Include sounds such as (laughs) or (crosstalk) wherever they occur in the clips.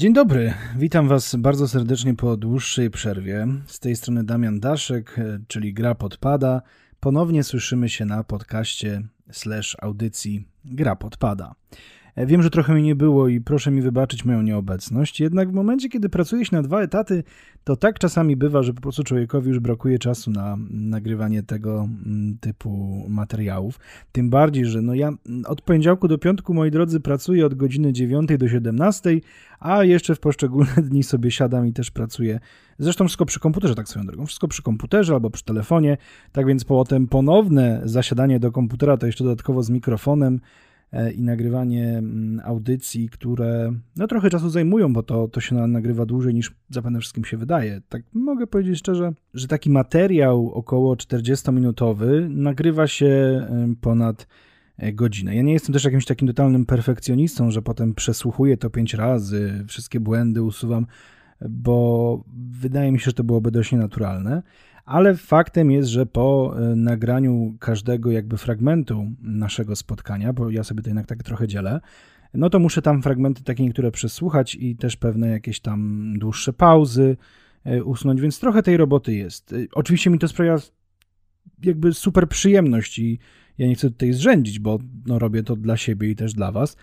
Dzień dobry, witam Was bardzo serdecznie po dłuższej przerwie. Z tej strony Damian Daszek, czyli Gra Podpada. Ponownie słyszymy się na podcaście slash audycji Gra Podpada. E, wiem, że trochę mi nie było i proszę mi wybaczyć moją nieobecność, jednak w momencie, kiedy pracuje się na dwa etaty, to tak czasami bywa, że po prostu człowiekowi już brakuje czasu na nagrywanie tego mm, typu materiałów. Tym bardziej, że no ja od poniedziałku do piątku, moi drodzy, pracuję od godziny 9 do 17, a jeszcze w poszczególne (laughs) dni sobie siadam i też pracuję. Zresztą wszystko przy komputerze, tak swoją drogą. Wszystko przy komputerze albo przy telefonie. Tak więc potem ponowne zasiadanie do komputera, to jeszcze dodatkowo z mikrofonem, i nagrywanie mm, audycji, które no trochę czasu zajmują, bo to, to się nagrywa dłużej niż zapewne wszystkim się wydaje. Tak mogę powiedzieć szczerze, że taki materiał około 40-minutowy nagrywa się ponad e, godzinę. Ja nie jestem też jakimś takim totalnym perfekcjonistą, że potem przesłuchuję to pięć razy, wszystkie błędy usuwam, bo wydaje mi się, że to byłoby dość nienaturalne ale faktem jest, że po e, nagraniu każdego jakby fragmentu naszego spotkania, bo ja sobie to jednak tak trochę dzielę, no to muszę tam fragmenty takie niektóre przesłuchać i też pewne jakieś tam dłuższe pauzy e, usunąć, więc trochę tej roboty jest. E, oczywiście mi to sprawia jakby super przyjemność i ja nie chcę tutaj zrzędzić, bo no robię to dla siebie i też dla was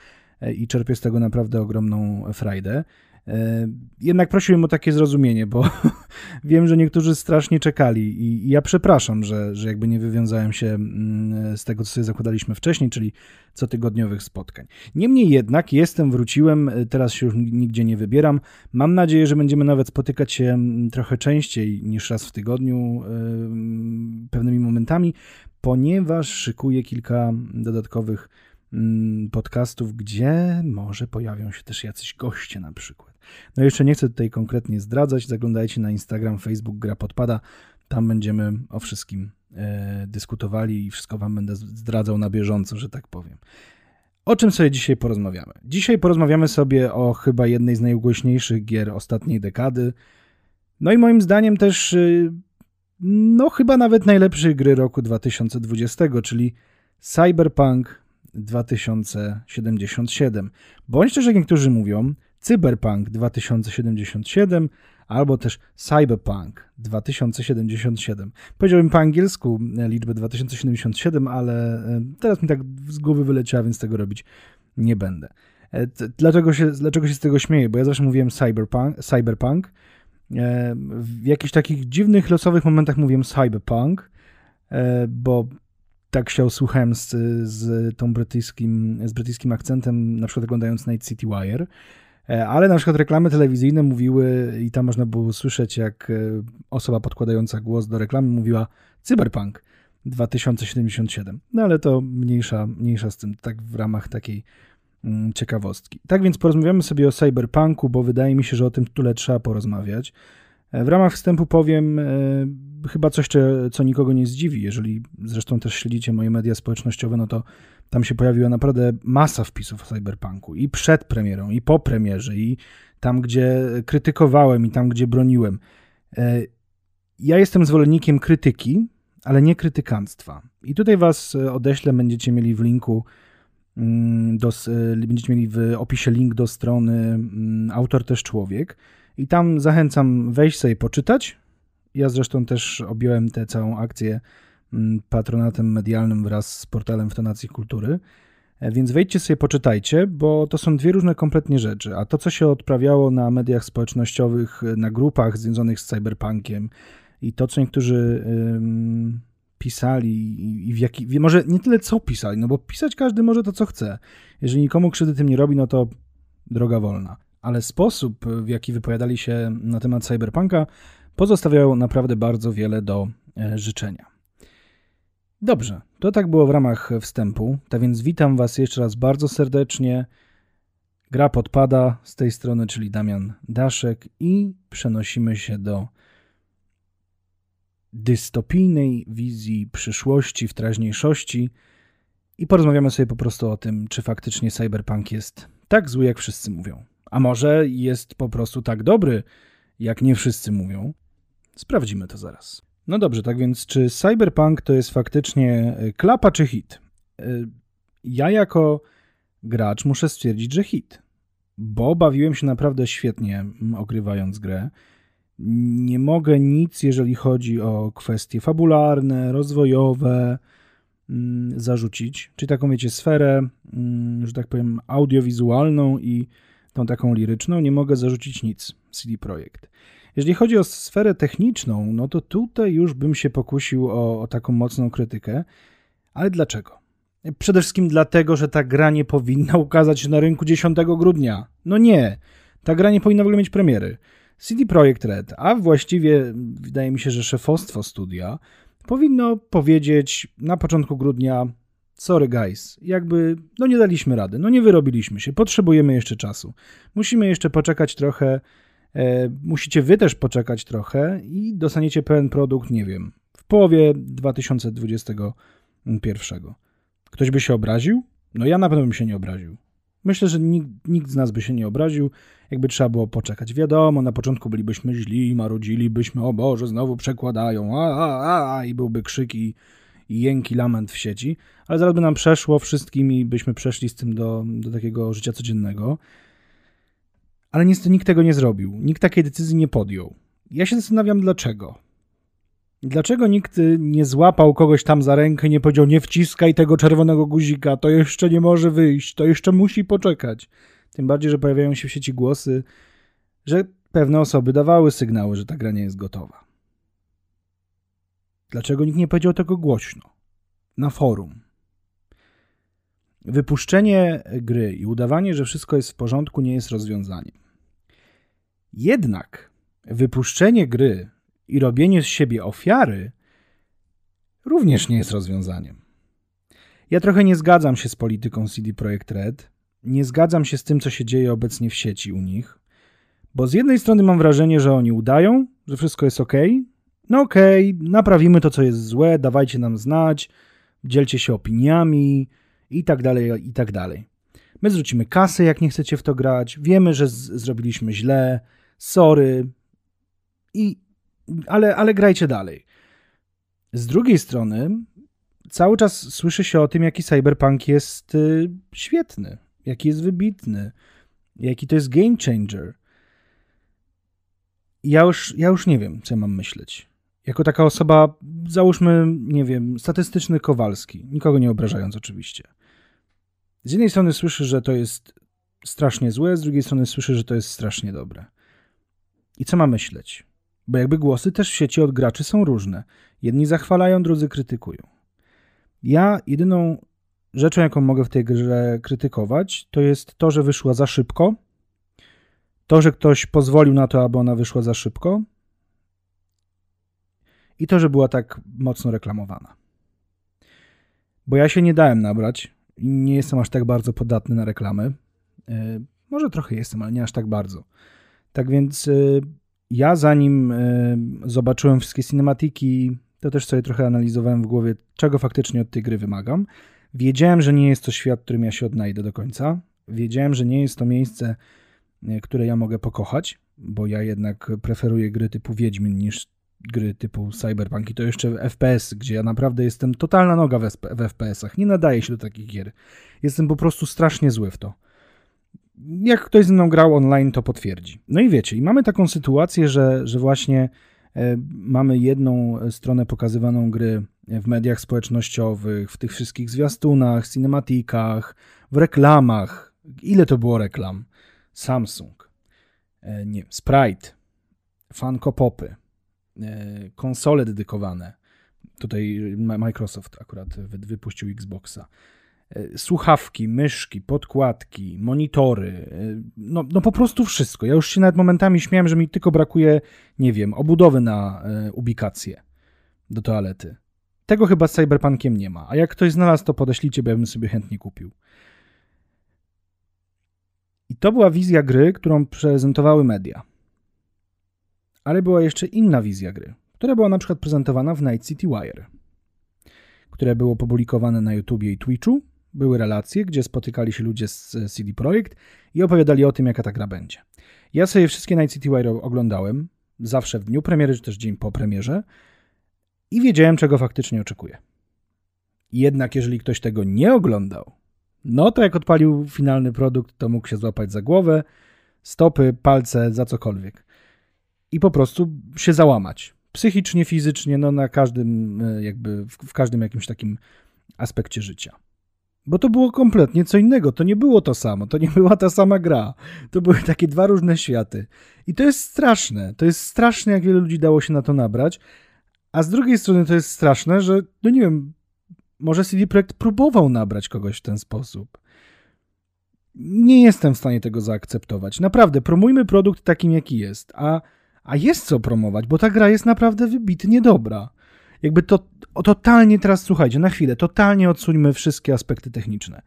i czerpię z tego naprawdę ogromną frajdę. E, jednak prosiłem o takie zrozumienie, bo (laughs) wiem, że niektórzy strasznie czekali i ja przepraszam, że, że jakby nie wywiązałem się mm, z tego, co sobie zakładaliśmy wcześniej, czyli cotygodniowych spotkań. Niemniej jednak jestem, wróciłem, e, teraz się już nigdzie nie wybieram. Mam nadzieję, że będziemy nawet spotykać się mm, trochę częściej niż raz w tygodniu e, pewnymi momentami, ponieważ szykuję kilka dodatkowych mm, podcastów, gdzie może pojawią się też jacyś goście na przykład. No jeszcze nie chcę tutaj konkretnie zdradzać, zaglądajcie na Instagram, Facebook Gra Podpada, tam będziemy o wszystkim e, dyskutowali i wszystko wam będę zdradzał na bieżąco, że tak powiem. O czym sobie dzisiaj porozmawiamy? Dzisiaj porozmawiamy sobie o chyba jednej z najugłośniejszych gier ostatniej dekady. No i moim zdaniem też, y, no chyba nawet najlepszej gry roku 2020, czyli Cyberpunk 2077. Bądź też, jak niektórzy mówią, Cyberpunk 2077 albo też Cyberpunk 2077. Powiedziałbym po angielsku liczbę 2077, ale e, teraz mi tak z głowy wyleciała, więc tego robić nie będę. E, dlaczego się, dlaczego się z tego śmieję? Bo ja zawsze mówiłem cyberpunk, cyberpunk. E, w jakichś takich dziwnych, losowych momentach mówiłem cyberpunk, bo tak się usłuchałem z, z tą brytyjskim, z brytyjskim akcentem, na przykład oglądając Night City Wire. E, ale na przykład reklamy telewizyjne mówiły i tam można było słyszeć, jak e, osoba podkładająca głos do reklamy mówiła Cyberpunk 2077. No ale to mniejsza, mniejsza z tym, tak w ramach takiej mm, ciekawostki. Tak więc porozmawiamy sobie o Cyberpunku, bo wydaje mi się, że o tym tyle trzeba porozmawiać. E, w ramach wstępu powiem chyba coś, co nikogo nie zdziwi. Jeżeli zresztą też śledzicie moje media społecznościowe, no to tam się pojawiła naprawdę masa wpisów o cyberpunku i przed premierą, i po premierze, i tam, gdzie krytykowałem, i tam, gdzie broniłem. E, ja jestem zwolennikiem krytyki, ale nie krytykanstwa. I tutaj was odeślę, będziecie mieli w linku mm, do, e, będziecie mieli w opisie link do strony mm, Autor też człowiek i tam zachęcam wejść sobie poczytać. Ja zresztą też objąłem tę całą akcję Mm, patronatem medialnym wraz z portalem w tonacji kultury. E, więc wejdźcie sobie, poczytajcie, bo to są dwie różne kompletnie rzeczy. A to, co się odprawiało na mediach społecznościowych, e, na grupach związanych z cyberpunkiem i to, co niektórzy ym, pisali i w jaki, może nie tyle co pisali, no bo pisać każdy może to, co chce. Jeżeli nikomu krzywdy tym nie robi, no to droga wolna. Ale sposób, w jaki wypowiadali się na temat cyberpunka, pozostawiał naprawdę bardzo wiele do e, życzenia. Dobrze, to tak było w ramach wstępu, tak więc witam Was jeszcze raz bardzo serdecznie. Gra podpada z tej strony, czyli Damian Daszek i przenosimy się do dystopijnej wizji przyszłości w teraźniejszości i porozmawiamy sobie po prostu o tym, czy faktycznie cyberpunk jest tak zły, jak wszyscy mówią. A może jest po prostu tak dobry, jak nie wszyscy mówią. Sprawdzimy to zaraz. No dobrze, tak więc czy Cyberpunk to jest faktycznie e, klapa czy hit? E, ja jako gracz muszę stwierdzić, że hit. bo bawiłem się naprawdę świetnie ogrywając grę. Nie mogę nic, jeżeli chodzi o kwestie fabularne, rozwojowe, mm, zarzucić. Czy taką, wiecie, sferę, mm, że tak powiem, audiowizualną i tą taką liryczną, nie mogę zarzucić nic CD Projekt. Jeżeli chodzi o sferę techniczną, no to tutaj już bym się pokusił o, o taką mocną krytykę. Ale dlaczego? Przede wszystkim dlatego, że ta gra nie powinna ukazać się na rynku 10 grudnia. No nie, ta gra nie powinna w ogóle mieć premiery. CD Projekt Red, a właściwie wydaje mi się, że szefostwo studia powinno powiedzieć na początku grudnia sorry guys, jakby no nie daliśmy rady, no nie wyrobiliśmy się, potrzebujemy jeszcze czasu. Musimy jeszcze poczekać trochę, e, musicie wy też poczekać trochę i dostaniecie pełen produkt, nie wiem, w połowie 2021. Ktoś by się obraził? No ja na pewno bym się nie obraził. Myślę, że nikt, nikt z nas by się nie obraził, jakby trzeba było poczekać. Wiadomo, na początku bylibyśmy źli, marudzilibyśmy, o Boże, znowu przekładają, a, a, a, i byłby krzyk i, i jęki, lament w sieci, ale zaraz by nam przeszło wszystkim i byśmy przeszli z tym do, do takiego życia codziennego. Ale niestety nikt tego nie zrobił, nikt takiej decyzji nie podjął. Ja się zastanawiam dlaczego. Dlaczego nikt nie złapał kogoś tam za rękę, nie powiedział, nie wciskaj tego czerwonego guzika, to jeszcze nie może wyjść, to jeszcze musi poczekać. Tym bardziej, że pojawiają się w sieci głosy, że pewne osoby dawały sygnały, że ta gra nie jest gotowa. Dlaczego nikt nie powiedział tego głośno? Na forum. Wypuszczenie gry i udawanie, że wszystko jest w porządku, nie jest rozwiązaniem. Jednak wypuszczenie gry i robienie z siebie ofiary również nie jest rozwiązaniem. Ja trochę nie zgadzam się z polityką CD Projekt Red, nie zgadzam się z tym, co się dzieje obecnie w sieci u nich, bo z jednej strony mam wrażenie, że oni udają, że wszystko jest ok. No okej, okay, naprawimy to, co jest złe, dawajcie nam znać, dzielcie się opiniami i tak dalej, i tak dalej. My zwrócimy kasę, jak nie chcecie w to grać, wiemy, że zrobiliśmy źle, sorry i ale, ale grajcie dalej. Z drugiej strony, cały czas słyszy się o tym, jaki cyberpunk jest y, świetny, jaki jest wybitny, jaki to jest game changer. Ja już, ja już nie wiem, co ja mam myśleć. Jako taka osoba, załóżmy, nie wiem, statystyczny Kowalski, nikogo nie obrażając oczywiście. Z jednej strony słyszy, że to jest strasznie złe, z drugiej strony słyszy, że to jest strasznie dobre. I co ma myśleć? Bo jakby głosy też w sieci od graczy są różne. Jedni zachwalają, drudzy krytykują. Ja jedyną rzeczą, jaką mogę w tej grze krytykować, to jest to, że wyszła za szybko. To, że ktoś pozwolił na to, aby ona wyszła za szybko. I to, że była tak mocno reklamowana. Bo ja się nie dałem nabrać nie jestem aż tak bardzo podatny na reklamy. Yy, może trochę jestem, ale nie aż tak bardzo. Tak więc yy, ja zanim e, zobaczyłem wszystkie cinematiki, to też sobie trochę analizowałem w głowie, czego faktycznie od tej gry wymagam. Wiedziałem, że nie jest to świat, w którym ja się odnajdę do końca. Wiedziałem, że nie jest to miejsce, e, które ja mogę pokochać, bo ja jednak preferuję gry typu Wiedźmin niż gry typu Cyberpunk i to jeszcze FPS, gdzie ja naprawdę jestem totalna noga w FPS-ach. Nie nadaje się do takich gier. Jestem po prostu strasznie zły w to jak ktoś z mną grał online, to potwierdzi. No i wiecie, i mamy taką sytuację, że, że właśnie e, mamy jedną stronę pokazywaną gry w mediach społecznościowych, w tych wszystkich zwiastunach, cinematikach, w reklamach. Ile to było reklam? Samsung, e, nie Sprite, Funko Popy, e, konsole dedykowane. Tutaj Microsoft akurat wypuścił Xboxa. E, słuchawki, myszki, podkładki, monitory, e, no, no po prostu wszystko. Ja już się nawet momentami śmiałem, że mi tylko brakuje, nie wiem, obudowy na e, ubikację do toalety. Tego chyba z Cyberpunkiem nie ma. A jak ktoś znalazł, to podeślijcie, bo ja bym sobie chętnie kupił. I to była wizja gry, którą prezentowały media. Ale była jeszcze inna wizja gry, która była na przykład prezentowana w Night City Wire, które było publikowane na YouTubie i Twitchu były relacje, gdzie spotykali się ludzie z CD Projekt i opowiadali o tym, jaka ta gra będzie. Ja sobie wszystkie Night City Wire oglądałem, zawsze w dniu premiery, czy też dzień po premierze i wiedziałem, czego faktycznie oczekuję. Jednak jeżeli ktoś tego nie oglądał, No to jak odpalił finalny produkt, to mógł się złapać za głowę, stopy, palce, za cokolwiek. I po prostu się załamać. Psychicznie, fizycznie, no na każdym, e, jakby w, w każdym jakimś takim aspekcie życia. Bo to było kompletnie co innego. To nie było to samo. To nie była ta sama gra. To były takie dwa różne światy. I to jest straszne. To jest straszne, jak wiele ludzi dało się na to nabrać. A z drugiej strony to jest straszne, że, no nie wiem, może CD Projekt próbował nabrać kogoś w ten sposób. Nie jestem w stanie tego zaakceptować. Naprawdę, promujmy produkt takim, jaki jest. A, a jest co promować, bo ta gra jest naprawdę wybitnie dobra. Jakby to totalnie teraz, słuchajcie, na chwilę, totalnie odsuńmy wszystkie aspekty techniczne.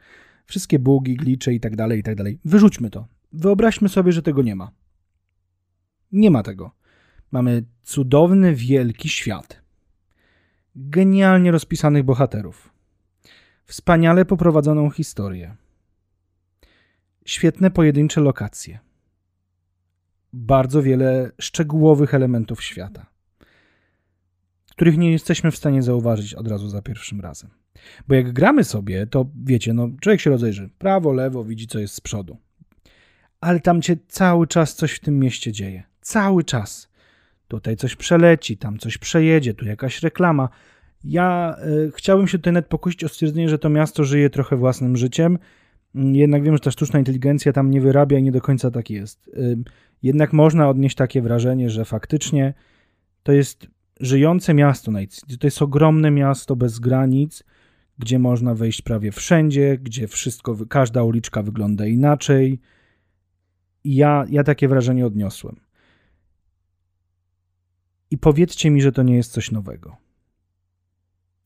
Wszystkie bugi, glicze i tak dalej, i tak dalej. Wyrzućmy to. Wyobraźmy sobie, że tego nie ma. Nie ma tego. Mamy cudowny, wielki świat. Genialnie rozpisanych bohaterów. Wspaniale poprowadzoną historię. Świetne pojedyncze lokacje. Bardzo wiele szczegółowych elementów świata których nie jesteśmy w stanie zauważyć od razu za pierwszym razem. Bo jak gramy sobie, to wiecie, no człowiek się rozejrzy prawo, lewo, widzi co jest z przodu. Ale tam cię cały czas coś w tym mieście dzieje. Cały czas. Tutaj coś przeleci, tam coś przejedzie, tu jakaś reklama. Ja y, chciałbym się tutaj nawet pokusić o stwierdzenie, że to miasto żyje trochę własnym życiem. Jednak wiem, że ta sztuczna inteligencja tam nie wyrabia i nie do końca tak jest. Jednak można odnieść takie wrażenie, że faktycznie to jest żyjące miasto. To jest ogromne miasto bez granic, gdzie można wejść prawie wszędzie, gdzie wszystko, każda uliczka wygląda inaczej. I ja, ja takie wrażenie odniosłem. I powiedzcie mi, że to nie jest coś nowego.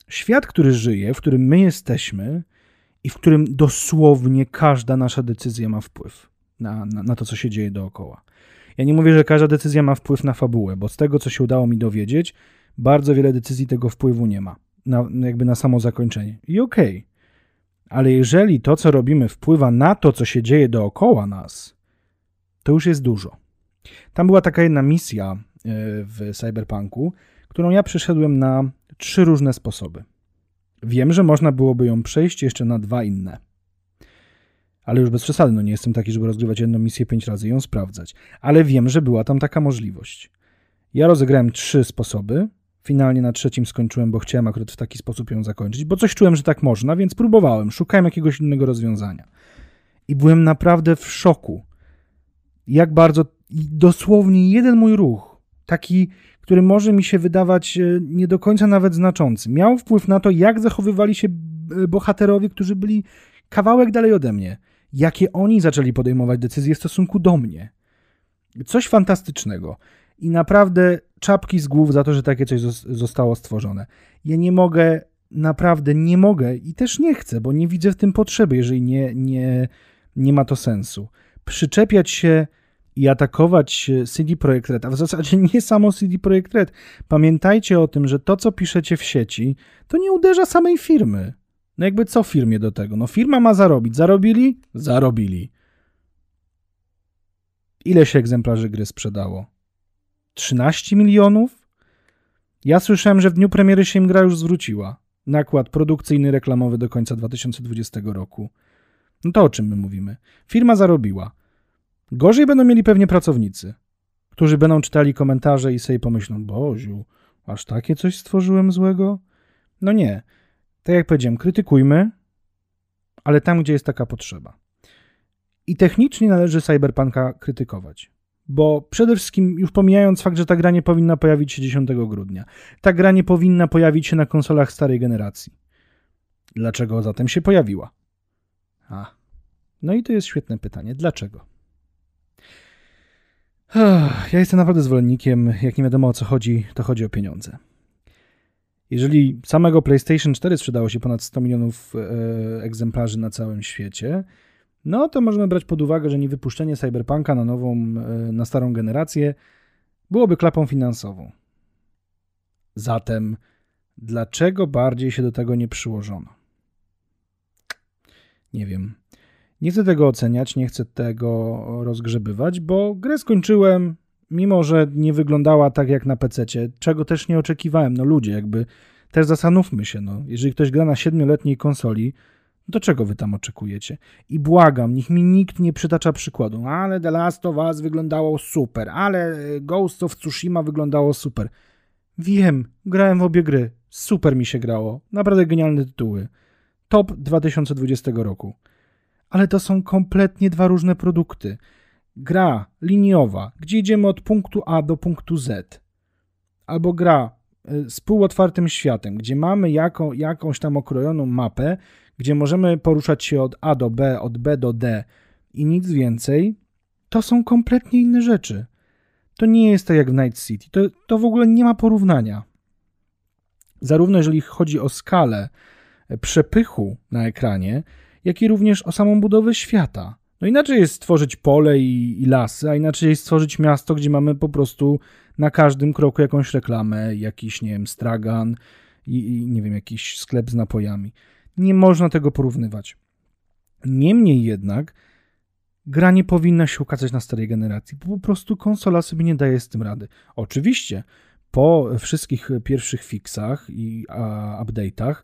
Świat, który żyje, w którym my jesteśmy i w którym dosłownie każda nasza decyzja ma wpływ na, na, na to, co się dzieje dookoła. Ja nie mówię, że każda decyzja ma wpływ na fabułę, bo z tego, co się udało mi dowiedzieć, bardzo wiele decyzji tego wpływu nie ma, na, jakby na samo zakończenie. I okej. Okay. Ale jeżeli to, co robimy, wpływa na to, co się dzieje dookoła nas, to już jest dużo. Tam była taka jedna misja e, w Cyberpunku, którą ja przeszedłem na trzy różne sposoby. Wiem, że można byłoby ją przejść jeszcze na dwa inne ale już bez przesady, no nie jestem taki, żeby rozgrywać jedną misję pięć razy i ją sprawdzać. Ale wiem, że była tam taka możliwość. Ja rozegrałem trzy sposoby. Finalnie na trzecim skończyłem, bo chciałem akurat w taki sposób ją zakończyć, bo coś czułem, że tak można, więc próbowałem, szukałem jakiegoś innego rozwiązania. I byłem naprawdę w szoku. Jak bardzo, dosłownie jeden mój ruch, taki, który może mi się wydawać e, nie do końca nawet znaczący, miał wpływ na to, jak zachowywali się bohaterowie, którzy byli kawałek dalej ode mnie jakie oni zaczęli podejmować decyzje w stosunku do mnie. Coś fantastycznego. I naprawdę czapki z głów za to, że takie coś zostało stworzone. Ja nie mogę, naprawdę nie mogę i też nie chcę, bo nie widzę w tym potrzeby, jeżeli nie, nie, nie ma to sensu. Przyczepiać się i atakować CD Projekt Red, a w zasadzie nie samo CD Projekt Red. Pamiętajcie o tym, że to, co piszecie w sieci, to nie uderza samej firmy. No jakby co firmie do tego? No firma ma zarobić. Zarobili? Zarobili. Ile się egzemplarzy gry sprzedało? 13 milionów? Ja słyszałem, że w dniu premiery się im gra już zwróciła. Nakład produkcyjny, reklamowy do końca 2020 roku. No to o czym my mówimy? Firma zarobiła. Gorzej będą mieli pewnie pracownicy, którzy będą czytali komentarze i sobie pomyślą, Boziu, aż takie coś stworzyłem złego? No nie tak jak powiedziałem, krytykujmy, ale tam, gdzie jest taka potrzeba. I technicznie należy Cyberpunka krytykować. Bo przede wszystkim, już pomijając fakt, że ta gra nie powinna pojawić się 10 grudnia, ta gra nie powinna pojawić się na konsolach starej generacji. Dlaczego zatem się pojawiła? A, no i to jest świetne pytanie. Dlaczego? Ja jestem naprawdę zwolennikiem, jak nie wiadomo o co chodzi, to chodzi o pieniądze. Jeżeli samego PlayStation 4 sprzedało się ponad 100 milionów e, egzemplarzy na całym świecie, no to możemy brać pod uwagę, że niewypuszczenie Cyberpunka na nową, e, na starą generację byłoby klapą finansową. Zatem, dlaczego bardziej się do tego nie przyłożono? Nie wiem. Nie chcę tego oceniać, nie chcę tego rozgrzebywać, bo grę skończyłem, mimo że nie wyglądała tak jak na PC, czego też nie oczekiwałem. No ludzie, jakby też zastanówmy się, no, jeżeli ktoś gra na siedmioletniej konsoli, Do czego wy tam oczekujecie? I błagam, niech mi nikt nie przytacza przykładu. Ale The Last of Us wyglądało super, ale Ghost of Tsushima wyglądało super. Wiem, grałem w obie gry. Super mi się grało. Naprawdę genialne tytuły. Top 2020 roku. Ale to są kompletnie dwa różne produkty. Gra liniowa, gdzie idziemy od punktu A do punktu Z. Albo gra y, z półotwartym światem, gdzie mamy jako, jakąś tam okrojoną mapę, gdzie możemy poruszać się od A do B, od B do D i nic więcej, to są kompletnie inne rzeczy. To nie jest tak jak w Night City. To, to w ogóle nie ma porównania. Zarówno jeżeli chodzi o skalę e, przepychu na ekranie, jak i również o samą budowę świata. No inaczej jest stworzyć pole i, i lasy, a inaczej jest stworzyć miasto, gdzie mamy po prostu na każdym kroku jakąś reklamę, jakiś, nie wiem, stragan i, i nie wiem, jakiś sklep z napojami. Nie można tego porównywać. Niemniej jednak gra nie powinna się ukazać na starej generacji, bo po prostu konsola sobie nie daje z tym rady. Oczywiście po wszystkich pierwszych fixach i update'ach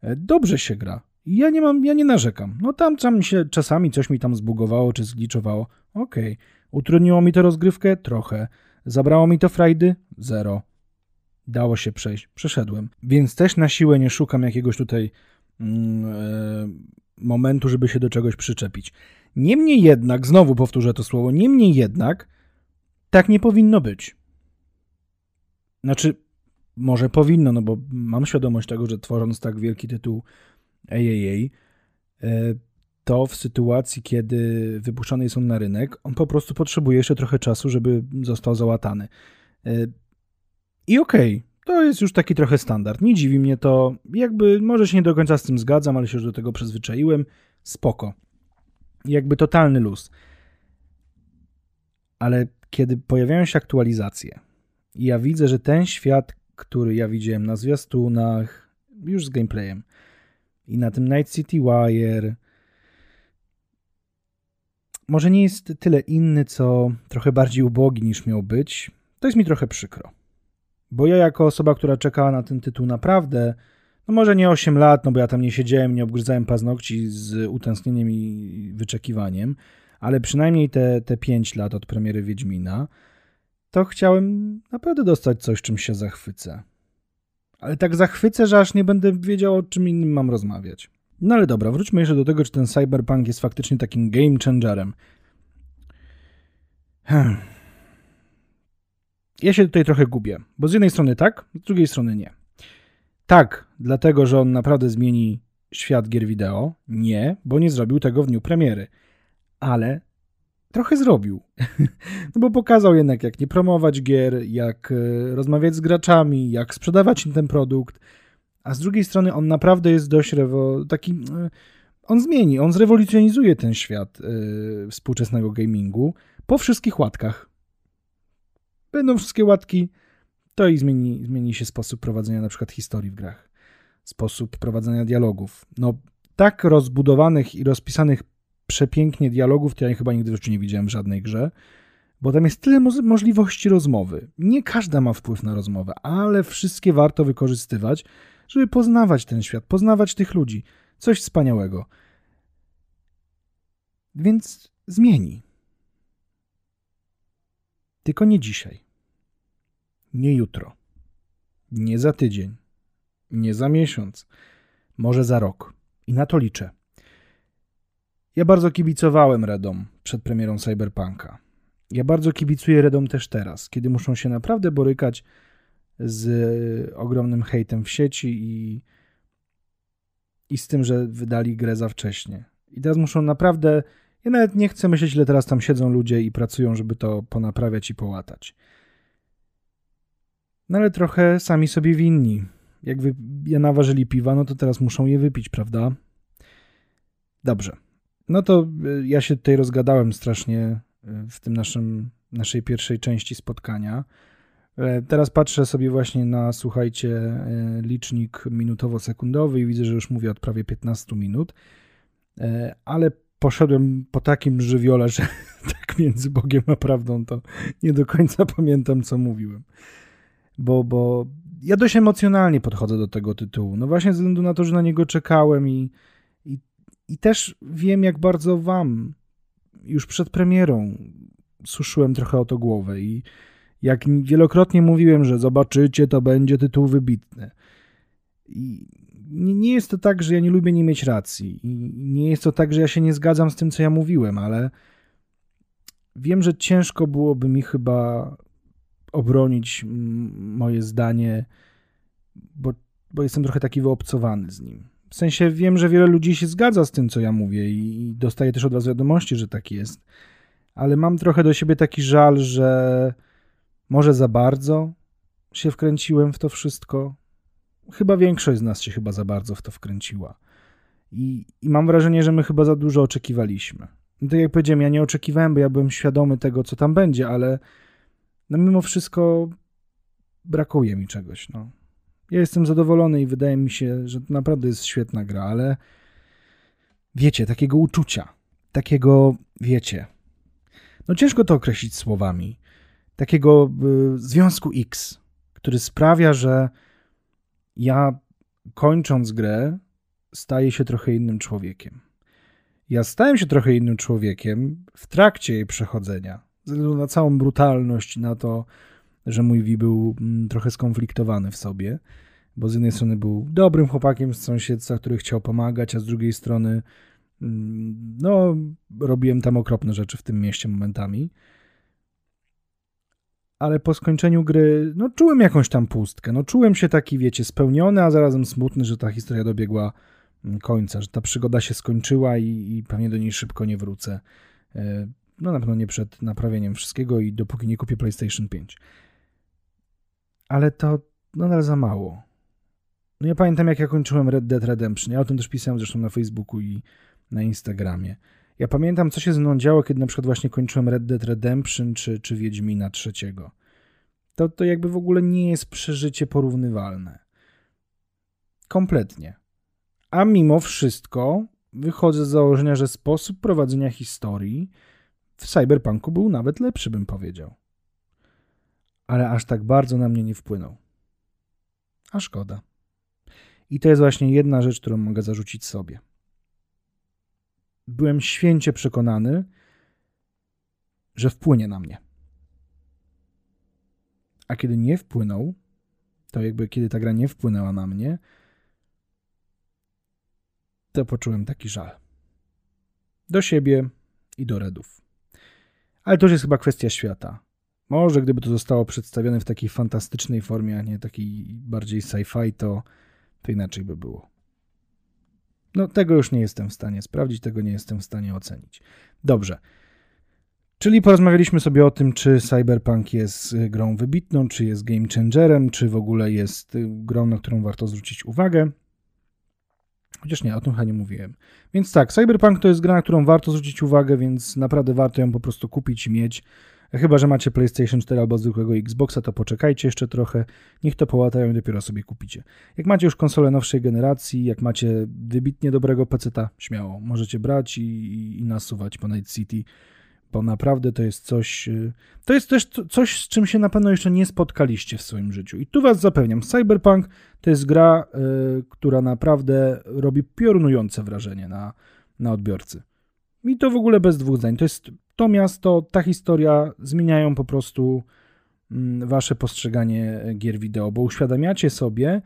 e, dobrze się gra. Ja nie mam, ja nie narzekam. No tam, tam się czasami coś mi tam zbugowało czy zgliczowało. Okej. Okay. Utrudniło mi to rozgrywkę? Trochę. Zabrało mi to frajdy? Zero. Dało się przejść. Przeszedłem. Więc też na siłę nie szukam jakiegoś tutaj e, momentu, żeby się do czegoś przyczepić. Niemniej jednak, znowu powtórzę to słowo, niemniej jednak, tak nie powinno być. Znaczy, może powinno, no bo mam świadomość tego, że tworząc tak wielki tytuł AAA, e, to w sytuacji, kiedy wypuszczany jest on na rynek, on po prostu potrzebuje jeszcze trochę czasu, żeby został załatany. E, I okej, okay, to jest już taki trochę standard. Nie dziwi mnie to, jakby może się nie do końca z tym zgadzam, ale się już do tego przyzwyczaiłem. Spoko. Jakby totalny luz. Ale kiedy pojawiają się aktualizacje i ja widzę, że ten świat, który ja widziałem na zwiastunach, już z gameplayem, i na tym Night City Wire. Może nie jest tyle inny, co trochę bardziej ubogi niż miał być. To jest mi trochę przykro. Bo ja, jako osoba, która czekała na ten tytuł naprawdę, no może nie 8 lat, no bo ja tam nie siedziałem, nie obgryzałem paznokci z utęsknieniem i wyczekiwaniem, ale przynajmniej te, te 5 lat od premiery Wiedźmina, to chciałem naprawdę dostać coś, czym się zachwycę ale tak zachwycę, że aż nie będę wiedział, o czym innym mam rozmawiać. No ale dobra, wróćmy jeszcze do tego, czy ten cyberpunk jest faktycznie takim game changerem. Hmm. Ja się tutaj trochę gubię, bo z jednej strony tak, z drugiej strony nie. Tak, dlatego, że on naprawdę zmieni świat gier wideo. Nie, bo nie zrobił tego w dniu premiery. Ale trochę zrobił. (laughs) no bo pokazał jednak, jak nie promować gier, jak e, rozmawiać z graczami, jak sprzedawać im ten produkt. A z drugiej strony on naprawdę jest dość rewo... taki. E, on zmieni, on zrewolucjonizuje ten świat yy, współczesnego gamingu po wszystkich łatkach. Będą wszystkie łatki, to i zmieni, zmieni się sposób prowadzenia na przykład historii w grach, sposób prowadzenia dialogów. No, tak rozbudowanych i rozpisanych przepięknie dialogów, to ja chyba nigdy w życiu nie widziałem w żadnej grze, bo tam jest tyle mo możliwości rozmowy. Nie każda ma wpływ na rozmowę, ale wszystkie warto wykorzystywać, żeby poznawać ten świat, poznawać tych ludzi. Coś wspaniałego. Więc zmieni. Tylko nie dzisiaj. Nie jutro. Nie za tydzień. Nie za miesiąc. Może za rok. I na to liczę. Ja bardzo kibicowałem Redom przed premierą Cyberpunka. Ja bardzo kibicuję Redom też teraz, kiedy muszą się naprawdę borykać z ogromnym hejtem w sieci i, i z tym, że wydali grę za wcześnie. I teraz muszą naprawdę. Ja nawet nie chcę myśleć, ile teraz tam siedzą ludzie i pracują, żeby to ponaprawiać i połatać. No ale trochę sami sobie winni. Jak wy, ja naważyli piwa, no to teraz muszą je wypić, prawda? Dobrze. No to y, ja się tutaj rozgadałem strasznie y, w tym naszym, naszej pierwszej części spotkania. E, teraz patrzę sobie właśnie na, słuchajcie, e, licznik minutowo-sekundowy i widzę, że już mówię od prawie 15 minut, e, ale poszedłem po takim żywiole, że (laughs) tak między Bogiem a prawdą to nie do końca pamiętam, co mówiłem. Bo, bo ja dość emocjonalnie podchodzę do tego tytułu. No właśnie ze względu na to, że na niego czekałem i I też wiem, jak bardzo wam już przed premierą suszyłem trochę o to głowę i jak wielokrotnie mówiłem, że zobaczycie, to będzie tytuł wybitny. I nie jest to tak, że ja nie lubię nie mieć racji. I nie jest to tak, że ja się nie zgadzam z tym, co ja mówiłem, ale wiem, że ciężko byłoby mi chyba obronić moje zdanie, bo, bo jestem trochę taki wyobcowany z nim. W sensie wiem, że wiele ludzi się zgadza z tym, co ja mówię i, i dostaję też od was wiadomości, że tak jest, ale mam trochę do siebie taki żal, że może za bardzo się wkręciłem w to wszystko. Chyba większość z nas się chyba za bardzo w to wkręciła. I, i mam wrażenie, że my chyba za dużo oczekiwaliśmy. No tak jak powiedziałem, ja nie oczekiwałem, bo ja byłem świadomy tego, co tam będzie, ale no mimo wszystko brakuje mi czegoś. No. Ja jestem zadowolony i wydaje mi się, że to naprawdę jest świetna gra, ale wiecie, takiego uczucia, takiego, wiecie, no ciężko to określić słowami, takiego y, związku X, który sprawia, że ja kończąc grę staję się trochę innym człowiekiem. Ja stałem się trochę innym człowiekiem w trakcie jej przechodzenia, ze względu na całą brutalność, na to, że mój Wi był mm, trochę skonfliktowany w sobie, bo z jednej strony był dobrym chłopakiem z sąsiedztwa, który chciał pomagać, a z drugiej strony mm, no, robiłem tam okropne rzeczy w tym mieście momentami. Ale po skończeniu gry, no, czułem jakąś tam pustkę. No, czułem się taki, wiecie, spełniony, a zarazem smutny, że ta historia dobiegła mm, końca, że ta przygoda się skończyła i, i pewnie do niej szybko nie wrócę. E, no, na pewno nie przed naprawieniem wszystkiego i dopóki nie kupię PlayStation 5 ale to nadal za mało. No ja pamiętam, jak ja kończyłem Red Dead Redemption. Ja o tym też pisałem zresztą na Facebooku i na Instagramie. Ja pamiętam, co się ze mną działo, kiedy na przykład właśnie kończyłem Red Dead Redemption czy, czy Wiedźmina trzeciego. To, to jakby w ogóle nie jest przeżycie porównywalne. Kompletnie. A mimo wszystko wychodzę z założenia, że sposób prowadzenia historii w Cyberpunku był nawet lepszy, bym powiedział ale aż tak bardzo na mnie nie wpłynął. A szkoda. I to jest właśnie jedna rzecz, którą mogę zarzucić sobie. Byłem święcie przekonany, że wpłynie na mnie. A kiedy nie wpłynął, to jakby kiedy ta gra nie wpłynęła na mnie, to poczułem taki żal. Do siebie i do redów. Ale to już jest chyba kwestia świata. Może gdyby to zostało przedstawione w takiej fantastycznej formie, a nie takiej bardziej sci-fi, to, to inaczej by było. No, tego już nie jestem w stanie sprawdzić, tego nie jestem w stanie ocenić. Dobrze. Czyli porozmawialiśmy sobie o tym, czy Cyberpunk jest grą wybitną, czy jest game changerem, czy w ogóle jest grą, na którą warto zwrócić uwagę. Chociaż nie, o tym chyba nie mówiłem. Więc tak, Cyberpunk to jest gra, na którą warto zwrócić uwagę, więc naprawdę warto ją po prostu kupić i mieć. Chyba, że macie PlayStation 4 albo zwykłego Xboxa, to poczekajcie jeszcze trochę, niech to połatają i dopiero sobie kupicie. Jak macie już konsolę nowszej generacji, jak macie wybitnie dobrego peceta, śmiało, możecie brać i, i nasuwać po Night City, bo naprawdę to jest coś, y, to jest też coś, z czym się na pewno jeszcze nie spotkaliście w swoim życiu. I tu was zapewniam, Cyberpunk to jest gra, y, która naprawdę robi piorunujące wrażenie na, na odbiorcy. I to w ogóle bez dwóch zdań. To jest to miasto, ta historia zmieniają po prostu mm, wasze postrzeganie gier wideo, bo uświadamiacie sobie,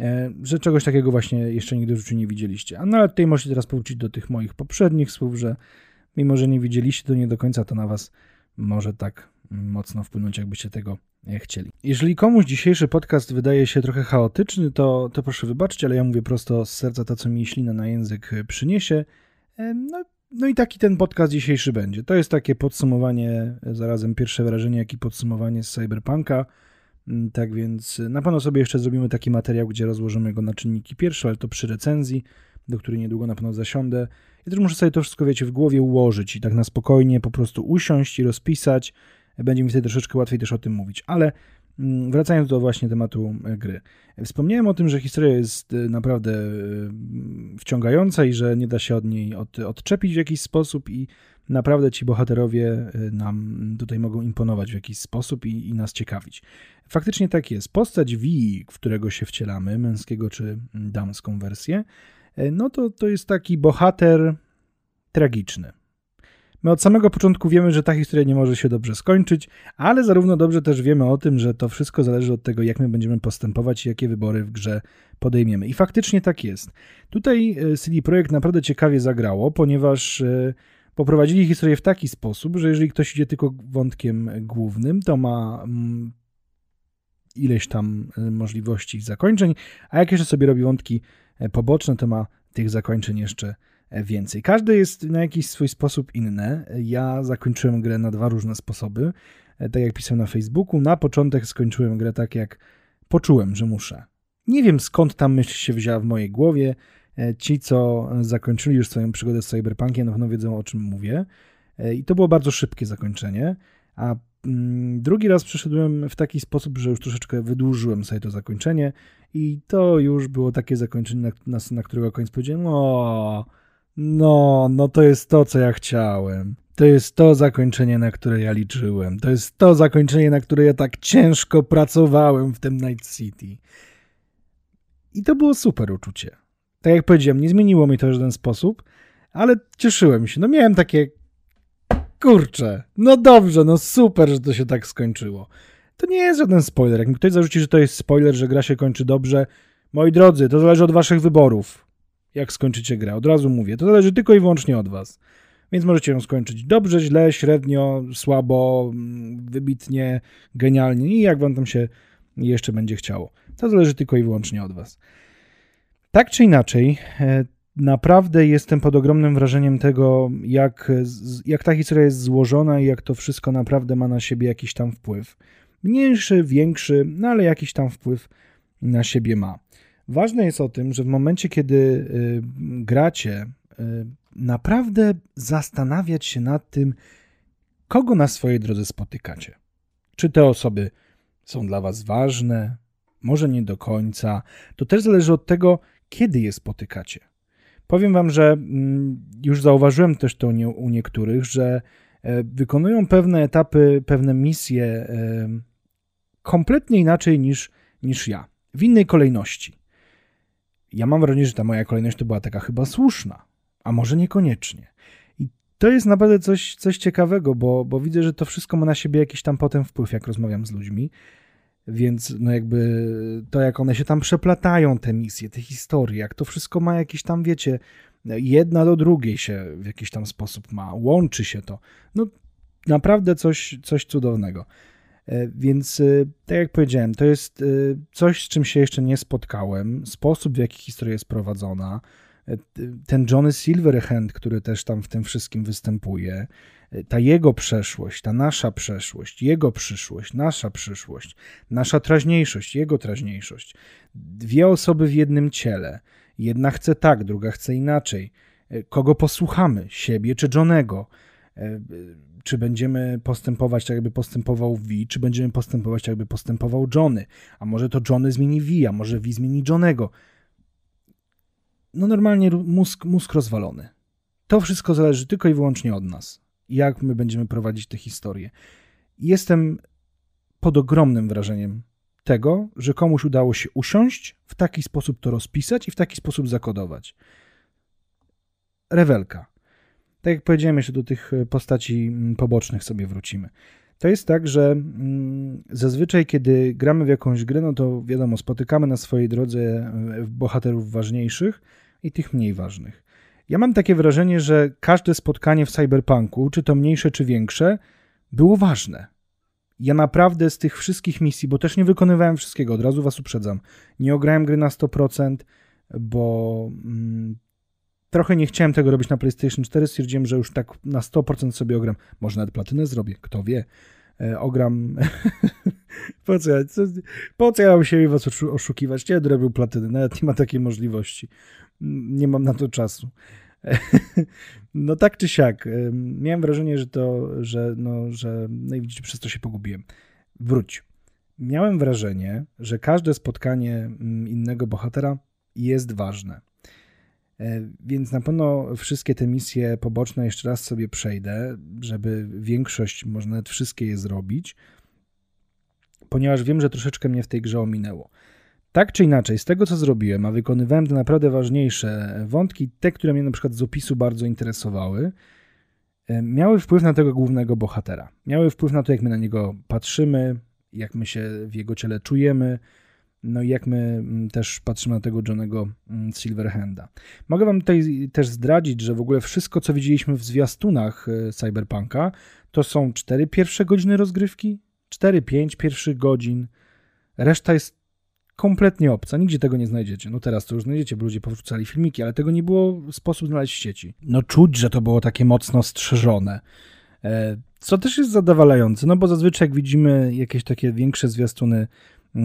e, że czegoś takiego właśnie jeszcze nigdy w życiu nie widzieliście. A nawet tutaj możecie teraz powrócić do tych moich poprzednich słów, że mimo, że nie widzieliście, to nie do końca to na was może tak mocno wpłynąć, jakbyście tego e, chcieli. Jeżeli komuś dzisiejszy podcast wydaje się trochę chaotyczny, to, to proszę wybaczyć, ale ja mówię prosto z serca to, co mi ślina na język przyniesie. E, no, no i taki ten podcast dzisiejszy będzie. To jest takie podsumowanie, zarazem pierwsze wrażenie, jak i podsumowanie z Cyberpunka. Mm, tak więc na pewno sobie jeszcze zrobimy taki materiał, gdzie rozłożymy go na czynniki pierwsze, ale to przy recenzji, do której niedługo na pewno zasiądę. I też muszę sobie to wszystko, wiecie, w głowie ułożyć i tak na spokojnie po prostu usiąść i rozpisać. Będzie mi wtedy troszeczkę łatwiej też o tym mówić. Ale wracając do właśnie tematu e, gry. Wspomniałem o tym, że historia jest e, naprawdę e, wciągająca i że nie da się od niej od, odczepić w jakiś sposób i naprawdę ci bohaterowie nam tutaj mogą imponować w jakiś sposób i, i nas ciekawić. Faktycznie tak jest. Postać V, którego się wcielamy, męskiego czy damską wersję, no to to jest taki bohater tragiczny. My od samego początku wiemy, że ta historia nie może się dobrze skończyć, ale zarówno dobrze też wiemy o tym, że to wszystko zależy od tego, jak my będziemy postępować i jakie wybory w grze podejmiemy. I faktycznie tak jest. Tutaj e, CD Projekt naprawdę ciekawie zagrało, ponieważ e, poprowadzili historię w taki sposób, że jeżeli ktoś idzie tylko wątkiem głównym, to ma mm, ileś tam e, możliwości zakończeń, a jak jeszcze sobie robi wątki poboczne, to ma tych zakończeń jeszcze więcej. Każdy jest na jakiś swój sposób inny. Ja zakończyłem grę na dwa różne sposoby. Tak jak pisałem na Facebooku, na początek skończyłem grę tak, jak poczułem, że muszę. Nie wiem skąd ta myśl się wzięła w mojej głowie. Ci, co zakończyli już swoją przygodę z Cyberpunkiem, na pewno wiedzą o czym mówię. I to było bardzo szybkie zakończenie. A mm, drugi raz przeszedłem w taki sposób, że już troszeczkę wydłużyłem sobie to zakończenie, i to już było takie zakończenie, na, na, na którego koniec powiedziałem: O, no, no to jest to, co ja chciałem. To jest to zakończenie, na które ja liczyłem. To jest to zakończenie, na które ja tak ciężko pracowałem w tym Night City. I to było super uczucie. Tak jak powiedziałem, nie zmieniło mi to w żaden sposób, ale cieszyłem się. No miałem takie kurczę, no dobrze, no super, że to się tak skończyło. To nie jest żaden spoiler. Jak mi ktoś zarzuci, że to jest spoiler, że gra się kończy dobrze, moi drodzy, to zależy od waszych wyborów jak skończycie grę. Od razu mówię, to zależy tylko i wyłącznie od was. Więc możecie ją skończyć dobrze, źle, średnio, słabo, mm, wybitnie, genialnie i jak wam tam się jeszcze będzie chciało. To zależy tylko i wyłącznie od was. Tak czy inaczej, e, naprawdę jestem pod ogromnym wrażeniem tego, jak, jak ta historia jest złożona i jak to wszystko naprawdę ma na siebie jakiś tam wpływ. Mniejszy, większy, no ale jakiś tam wpływ na siebie ma. Ważne jest o tym, że w momencie, kiedy y, gracie, y, naprawdę zastanawiać się nad tym, kogo na swojej drodze spotykacie. Czy te osoby są dla Was ważne, może nie do końca. To też zależy od tego, kiedy je spotykacie. Powiem Wam, że mm, już zauważyłem też to u niektórych, że e, wykonują pewne etapy, pewne misje e, kompletnie inaczej niż, niż ja, w innej kolejności ja mam wrażenie, że ta moja kolejność to była taka chyba słuszna, a może niekoniecznie. I to jest naprawdę coś, coś ciekawego, bo, bo widzę, że to wszystko ma na siebie jakiś tam potem wpływ, jak rozmawiam z ludźmi. Więc no jakby to, jak one się tam przeplatają, te misje, te historie, jak to wszystko ma jakiś tam, wiecie, jedna do drugiej się w jakiś tam sposób ma, łączy się to. No naprawdę coś, coś cudownego. E, więc, e, tak jak powiedziałem, to jest e, coś, z czym się jeszcze nie spotkałem. Sposób, w jaki historia jest prowadzona. Ten Johnny Silverhand, który też tam w tym wszystkim występuje, ta jego przeszłość, ta nasza przeszłość, jego przyszłość, nasza przyszłość, nasza teraźniejszość, jego teraźniejszość. Dwie osoby w jednym ciele. Jedna chce tak, druga chce inaczej. Kogo posłuchamy? Siebie czy Johnego? Czy będziemy postępować tak, jakby postępował V, czy będziemy postępować tak, jakby postępował Johnny. A może to Johnny zmieni V, a może V zmieni Johnego. No normalnie mózg, mózg rozwalony. To wszystko zależy tylko i wyłącznie od nas. Jak my będziemy prowadzić tę historię. Jestem pod ogromnym wrażeniem tego, że komuś udało się usiąść, w taki sposób to rozpisać i w taki sposób zakodować. Rewelka tak jak powiedziałem, jeszcze do tych e, postaci mm, pobocznych sobie wrócimy. To jest tak, że mm, zazwyczaj, kiedy gramy w jakąś grę, no to wiadomo, spotykamy na swojej drodze e, bohaterów ważniejszych i tych mniej ważnych. Ja mam takie wrażenie, że każde spotkanie w cyberpunku, czy to mniejsze, czy większe, było ważne. Ja naprawdę z tych wszystkich misji, bo też nie wykonywałem wszystkiego, od razu was uprzedzam, nie ograłem gry na 100%, bo mm, Trochę nie chciałem tego robić na PlayStation 4, stwierdziłem, że już tak na 100% sobie ogram. Może nawet platynę zrobię, kto wie. E, ogram. (laughs) po, co ja, co, po co ja mam się was oszukiwać? Nie robił platyny, nawet nie ma takiej możliwości. Nie mam na to czasu. (laughs) no tak czy siak. Miałem wrażenie, że to, że no, że no i widzicie, przez to się pogubiłem. Wróć. Miałem wrażenie, że każde spotkanie mm, innego bohatera jest ważne. E, więc na pewno wszystkie te misje poboczne jeszcze raz sobie przejdę, żeby większość, może nawet wszystkie je zrobić, ponieważ wiem, że troszeczkę mnie w tej grze ominęło. Tak czy inaczej, z tego co zrobiłem, a wykonywałem te naprawdę ważniejsze wątki, te, które mnie na przykład z opisu bardzo interesowały, e, miały wpływ na tego głównego bohatera. Miały wpływ na to, jak my na niego patrzymy, jak my się w jego ciele czujemy, no i jak my mm, też patrzymy na tego Johnego mm, Silverhanda. Mogę wam tutaj też zdradzić, że w ogóle wszystko, co widzieliśmy w zwiastunach e, Cyberpunka, to są cztery pierwsze godziny rozgrywki, 4-5 pierwszych godzin. Reszta jest kompletnie obca, nigdzie tego nie znajdziecie. No teraz to już znajdziecie, bo ludzie powrzucali filmiki, ale tego nie było sposób znaleźć w sieci. No czuć, że to było takie mocno strzeżone. E, co też jest zadowalające, no bo zazwyczaj jak widzimy jakieś takie większe zwiastuny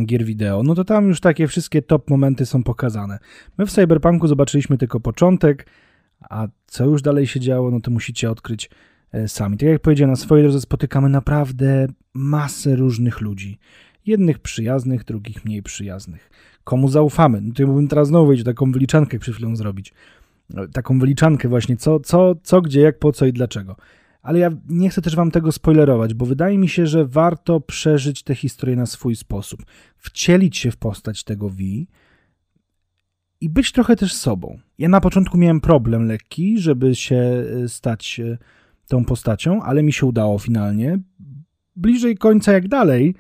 gier wideo, no to tam już takie wszystkie top momenty są pokazane. My w Cyberpunku zobaczyliśmy tylko początek, a co już dalej się działo, no to musicie odkryć e, sami. Tak jak powiedziałem, na swojej drodze spotykamy naprawdę masę różnych ludzi. Jednych przyjaznych, drugich mniej przyjaznych. Komu zaufamy? No to ja mógłbym teraz znowu wejść taką wyliczankę przed chwilą zrobić. No, taką wyliczankę właśnie, co, co, co, gdzie, jak, po co i dlaczego. Ale ja nie chcę też wam tego spoilerować, bo wydaje mi się, że warto przeżyć tę historię na swój sposób. Wcielić się w postać tego V i być trochę też sobą. Ja na początku miałem problem lekki, żeby się e, stać e, tą postacią, ale mi się udało finalnie. Bliżej końca jak dalej,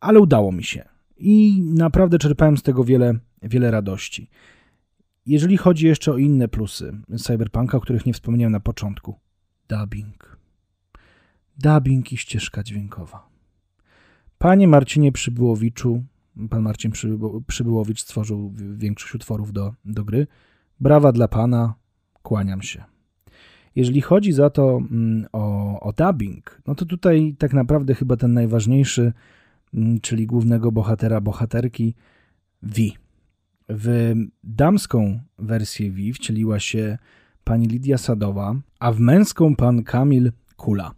ale udało mi się. I naprawdę czerpałem z tego wiele, wiele radości. Jeżeli chodzi jeszcze o inne plusy Cyberpunka, o których nie wspomniałem na początku. Dubbing. Dubbing i ścieżka dźwiękowa. Panie Marcinie Przybyłowiczu, pan Marcin Przybyłowicz stworzył większość utworów do, do gry. Brawa dla pana, kłaniam się. Jeżeli chodzi za to mm, o, o dubbing, no to tutaj tak naprawdę chyba ten najważniejszy, mm, czyli głównego bohatera, bohaterki, V. W damską wersję V wcieliła się pani Lidia Sadowa, a w męską pan Kamil Kula.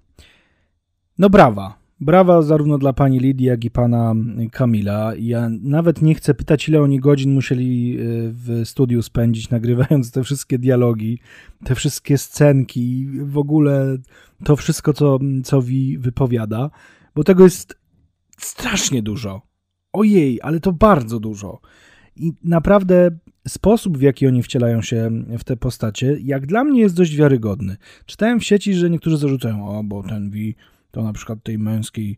No brawa, Brawa zarówno dla pani Lidii, jak i pana Kamila. Ja nawet nie chcę pytać, ile oni godzin musieli y, w studiu spędzić, (laughs) nagrywając te wszystkie dialogi, te wszystkie scenki, w ogóle to wszystko, co, co Wi wypowiada, bo tego jest strasznie dużo. Ojej, ale to bardzo dużo. I naprawdę sposób, w jaki oni wcielają się w te postacie, jak dla mnie jest dość wiarygodny. Czytałem w sieci, że niektórzy zarzucają, o, bo ten Wi to na przykład tej męskiej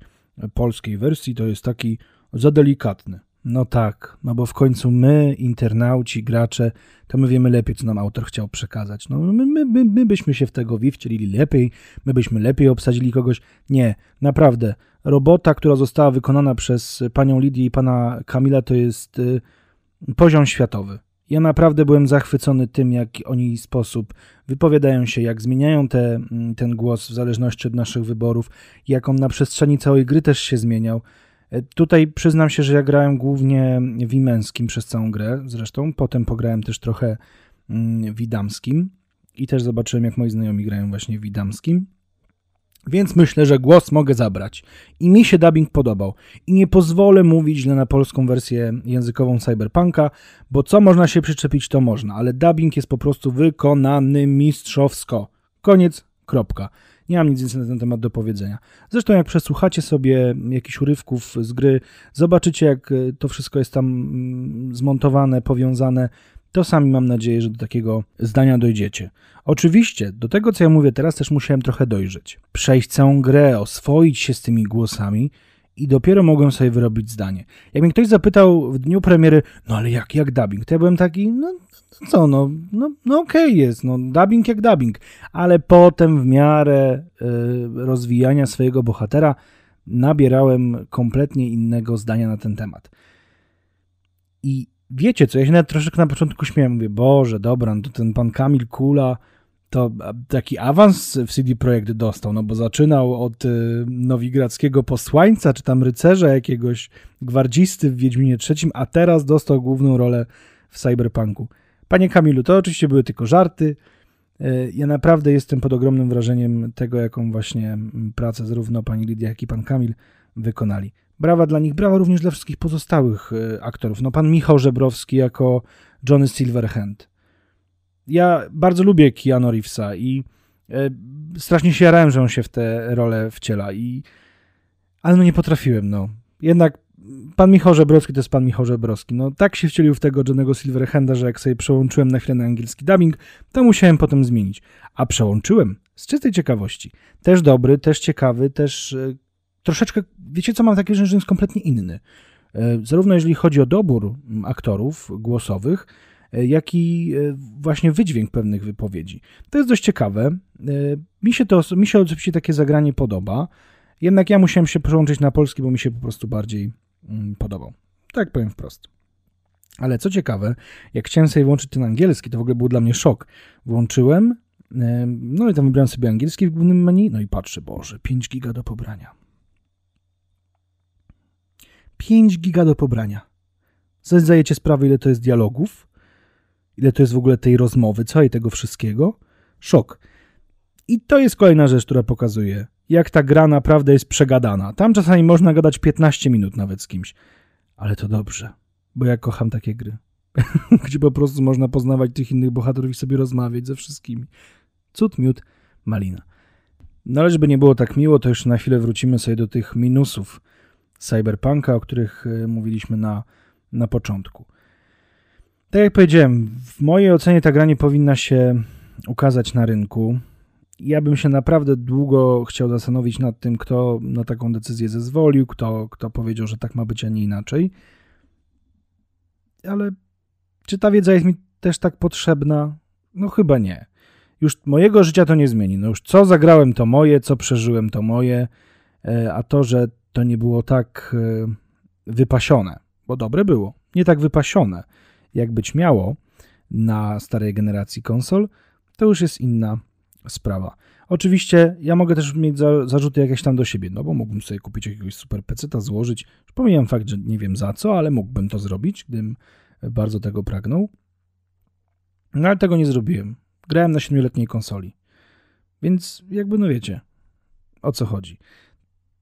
polskiej wersji to jest taki za delikatny. No tak, no bo w końcu my, internauci, gracze, to my wiemy lepiej, co nam autor chciał przekazać. No my, my, my, my byśmy się w tego wcielili lepiej, my byśmy lepiej obsadzili kogoś. Nie, naprawdę. Robota, która została wykonana przez panią Lidię i pana Kamila, to jest y, poziom światowy. Ja naprawdę byłem zachwycony tym, jak oni sposób wypowiadają się, jak zmieniają te, mm, ten głos w zależności od naszych wyborów, jak on na przestrzeni całej gry też się zmieniał. E, tutaj przyznam się, że ja grałem głównie w przez całą grę, zresztą potem pograłem też trochę mm, widamskim i też zobaczyłem, jak moi znajomi grają właśnie widamskim. Więc myślę, że głos mogę zabrać. I mi się dubbing podobał. I nie pozwolę mówić źle na polską wersję językową Cyberpunka, bo co można się przyczepić, to można, ale dubbing jest po prostu wykonany mistrzowsko. Koniec, kropka. Nie mam nic więcej na ten temat do powiedzenia. Zresztą jak przesłuchacie sobie jakichś urywków z gry, zobaczycie jak to wszystko jest tam mm, zmontowane, powiązane, to sami mam nadzieję, że do takiego zdania dojdziecie. Oczywiście, do tego co ja mówię teraz też musiałem trochę dojrzeć. Przejść całą grę, oswoić się z tymi głosami i dopiero mogłem sobie wyrobić zdanie. Jak mnie ktoś zapytał w dniu premiery, no ale jak, jak dubbing? To ja byłem taki, no, no co, no, no, no okej okay jest, no dubbing jak dubbing. Ale potem w miarę y, rozwijania swojego bohatera nabierałem kompletnie innego zdania na ten temat. I wiecie co, ja się nawet troszeczkę na początku śmiałem, mówię, Boże, dobra, no to ten pan Kamil Kula to taki awans w CD Projekt dostał, no bo zaczynał od y, nowigradzkiego posłańca, czy tam rycerza jakiegoś, gwardzisty w Wiedźminie III, a teraz dostał główną rolę w Cyberpunku. Panie Kamilu, to oczywiście były tylko żarty. Y, ja naprawdę jestem pod ogromnym wrażeniem tego, jaką właśnie pracę zarówno pani Lidia, jak i pan Kamil wykonali. Brawa dla nich, brawa również dla wszystkich pozostałych e, aktorów. No pan Michał Żebrowski jako Johnny Silverhand. Ja bardzo lubię Keanu Reevesa i e, strasznie się jarałem, że on się w tę rolę wciela i ale no nie potrafiłem, no. Jednak pan Michał Żebrowski to jest pan Michał Żebrowski. No tak się wcielił w tego Johnego Silverhanda, że jak sobie przełączyłem na chwilę na angielski dubbing, to musiałem potem zmienić. A przełączyłem z czystej ciekawości. Też dobry, też ciekawy, też e, troszeczkę, wiecie co, mam takie że jest kompletnie inny. E, zarówno jeżeli chodzi o dobór aktorów głosowych, e, jak i właśnie wydźwięk pewnych wypowiedzi. To jest dość ciekawe. Mi się to, mi się oczywiście takie zagranie podoba. Jednak ja musiałem się przełączyć na polski, bo mi się po prostu bardziej mm, podobał. Tak powiem wprost. Ale co ciekawe, jak chciałem sobie włączyć ten angielski, to w ogóle był dla mnie szok. Włączyłem, no i tam wybrałem sobie angielski w głównym menu, no i patrzę, Boże, 5 giga do pobrania. 5 giga do pobrania. Zdajecie sprawę, ile to jest dialogów? Ile to jest w ogóle tej rozmowy, całej tego wszystkiego? Szok. I to jest kolejna rzecz, która pokazuje, jak ta gra naprawdę jest przegadana. Tam czasami można gadać 15 minut nawet z kimś. Ale to dobrze, bo ja kocham takie gry. (laughs) Gdzie po prostu można poznawać tych innych bohaterów i sobie rozmawiać ze wszystkimi. Cud, miód, malina. No ale żeby nie było tak miło, to już na chwilę wrócimy sobie do tych minusów Cyberpunka, o których e, mówiliśmy na, na początku. Tak jak powiedziałem, w mojej ocenie ta gra nie powinna się ukazać na rynku ja bym się naprawdę długo chciał zastanowić nad tym, kto na taką decyzję zezwolił, kto, kto powiedział, że tak ma być, a nie inaczej. Ale czy ta wiedza jest mi też tak potrzebna? No chyba nie. Już mojego życia to nie zmieni. No już co zagrałem to moje, co przeżyłem to moje, e, a to, że to nie było tak e, wypasione, bo dobre było, nie tak wypasione, jak być miało na starej generacji konsol, to już jest inna sprawa. Oczywiście ja mogę też mieć za, zarzuty jakieś tam do siebie, no bo mógłbym sobie kupić jakiegoś super peceta, złożyć. Już pomijam fakt, że nie wiem za co, ale mógłbym to zrobić, gdybym bardzo tego pragnął. No ale tego nie zrobiłem. Grałem na 7-letniej konsoli. Więc jakby no wiecie, o co chodzi.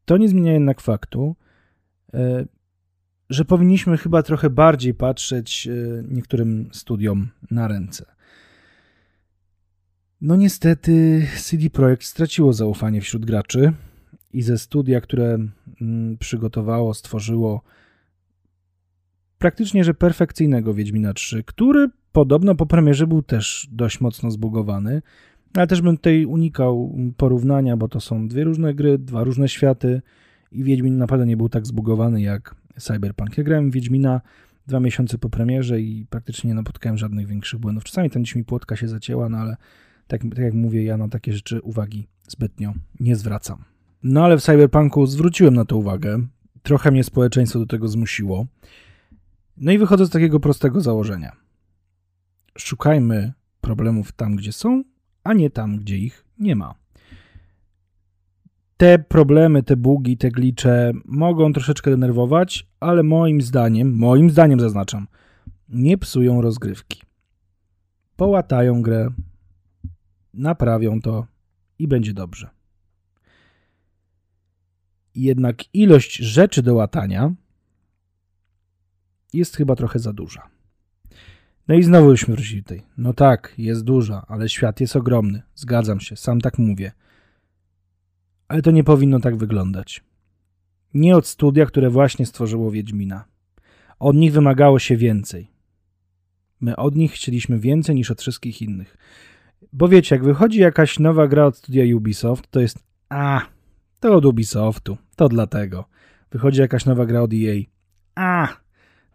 To nie zmienia jednak faktu, e, że powinniśmy chyba trochę bardziej patrzeć e, niektórym studiom na ręce. No niestety CD Projekt straciło zaufanie wśród graczy i ze studia, które mm, przygotowało, stworzyło praktycznie że perfekcyjnego Wiedźmina 3, który podobno po premierze był też dość mocno zbugowany, ale też bym tutaj unikał porównania, bo to są dwie różne gry, dwa różne światy i Wiedźmin naprawdę nie był tak zbugowany jak Cyberpunk. Ja grałem Wiedźmina dwa miesiące po premierze i praktycznie nie napotkałem żadnych większych błędów. Czasami tam gdzieś mi płotka się zacięła, no ale tak, tak jak mówię, ja na takie rzeczy uwagi zbytnio nie zwracam. No ale w Cyberpunku zwróciłem na to uwagę. Trochę mnie społeczeństwo do tego zmusiło. No i wychodzę z takiego prostego założenia. Szukajmy problemów tam, gdzie są, a nie tam, gdzie ich nie ma. Te problemy, te bugi, te glicze mogą troszeczkę denerwować, ale moim zdaniem, moim zdaniem zaznaczam, nie psują rozgrywki. Połatają grę, naprawią to i będzie dobrze. Jednak ilość rzeczy do łatania jest chyba trochę za duża. No i znowu już wrócili tutaj. No tak, jest duża, ale świat jest ogromny. Zgadzam się, sam tak mówię. Ale to nie powinno tak wyglądać. Nie od studia, które właśnie stworzyło Wiedźmina. Od nich wymagało się więcej. My od nich chcieliśmy więcej niż od wszystkich innych. Bo wiecie, jak wychodzi jakaś nowa gra od studia Ubisoft, to jest a, to od Ubisoftu, to dlatego. Wychodzi jakaś nowa gra od EA. A,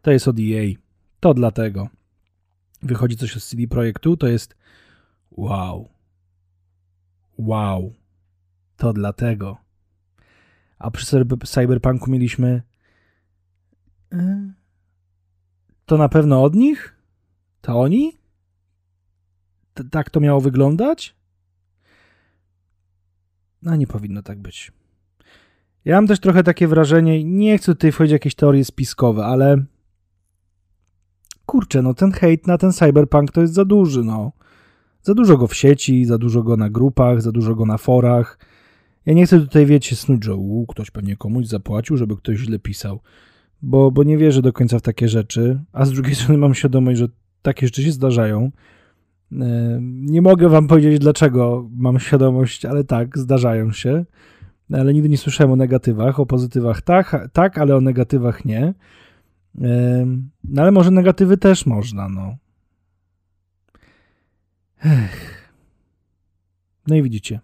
to jest od EA, to dlatego. Wychodzi coś od CD Projektu, to jest wow. Wow. To dlatego. A przy Cyberpunku mieliśmy y, to na pewno od nich? To oni? tak to miało wyglądać? No nie powinno tak być. Ja mam też trochę takie wrażenie, nie chcę tutaj wchodzić w jakieś teorie spiskowe, ale kurczę, no ten hejt na ten cyberpunk to jest za duży, no. Za dużo go w sieci, za dużo go na grupach, za dużo go na forach. Ja nie chcę tutaj, wiecie, snuć, że u, ktoś pewnie komuś zapłacił, żeby ktoś źle pisał, bo, bo nie wierzę do końca w takie rzeczy, a z drugiej (laughs) strony mam świadomość, że takie rzeczy się zdarzają nie mogę wam powiedzieć, dlaczego mam świadomość, ale tak, zdarzają się. ale nigdy nie słyszałem o negatywach, o pozytywach tak, tak, ale o negatywach nie. No ale może negatywy też można, no. Ech. No i widzicie.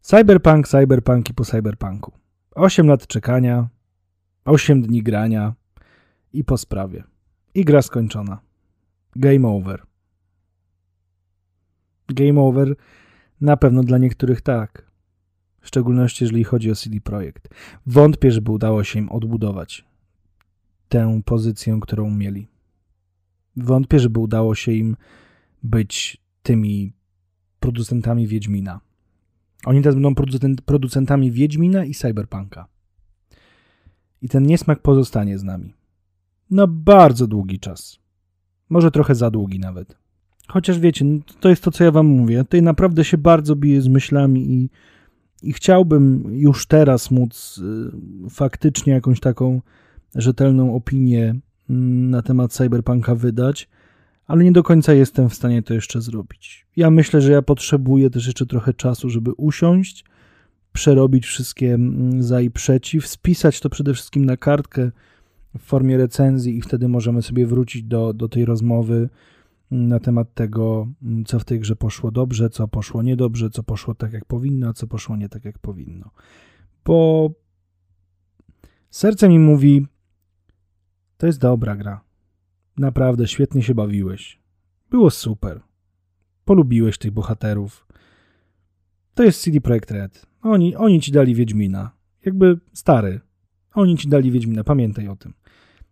Cyberpunk, cyberpunk i po cyberpunku. 8 lat czekania, 8 dni grania i po sprawie. I gra skończona. Game over. Game over na pewno dla niektórych tak. W szczególności jeżeli chodzi o CD Projekt. Wątpię, żeby udało się im odbudować tę pozycję, którą mieli. Wątpię, żeby udało się im być tymi producentami Wiedźmina. Oni teraz będą producent, producentami Wiedźmina i Cyberpunka. I ten niesmak pozostanie z nami. Na bardzo długi czas. Może trochę za długi nawet. Chociaż wiecie, to jest to, co ja wam mówię. Tutaj naprawdę się bardzo biję z myślami i, i chciałbym już teraz móc y, faktycznie jakąś taką rzetelną opinię y, na temat Cyberpunka wydać, ale nie do końca jestem w stanie to jeszcze zrobić. Ja myślę, że ja potrzebuję też jeszcze trochę czasu, żeby usiąść, przerobić wszystkie mm, za i przeciw, spisać to przede wszystkim na kartkę w formie recenzji i wtedy możemy sobie wrócić do, do tej rozmowy mm, na temat tego, mm, co w tej grze poszło dobrze, co poszło niedobrze, co poszło tak jak powinno, a co poszło nie tak jak powinno. Bo serce mi mówi, to jest dobra gra. Naprawdę świetnie się bawiłeś. Było super. Polubiłeś tych bohaterów. To jest CD Projekt Red. Oni, oni ci dali Wiedźmina. Jakby stary. Oni ci dali Wiedźmina, pamiętaj o tym.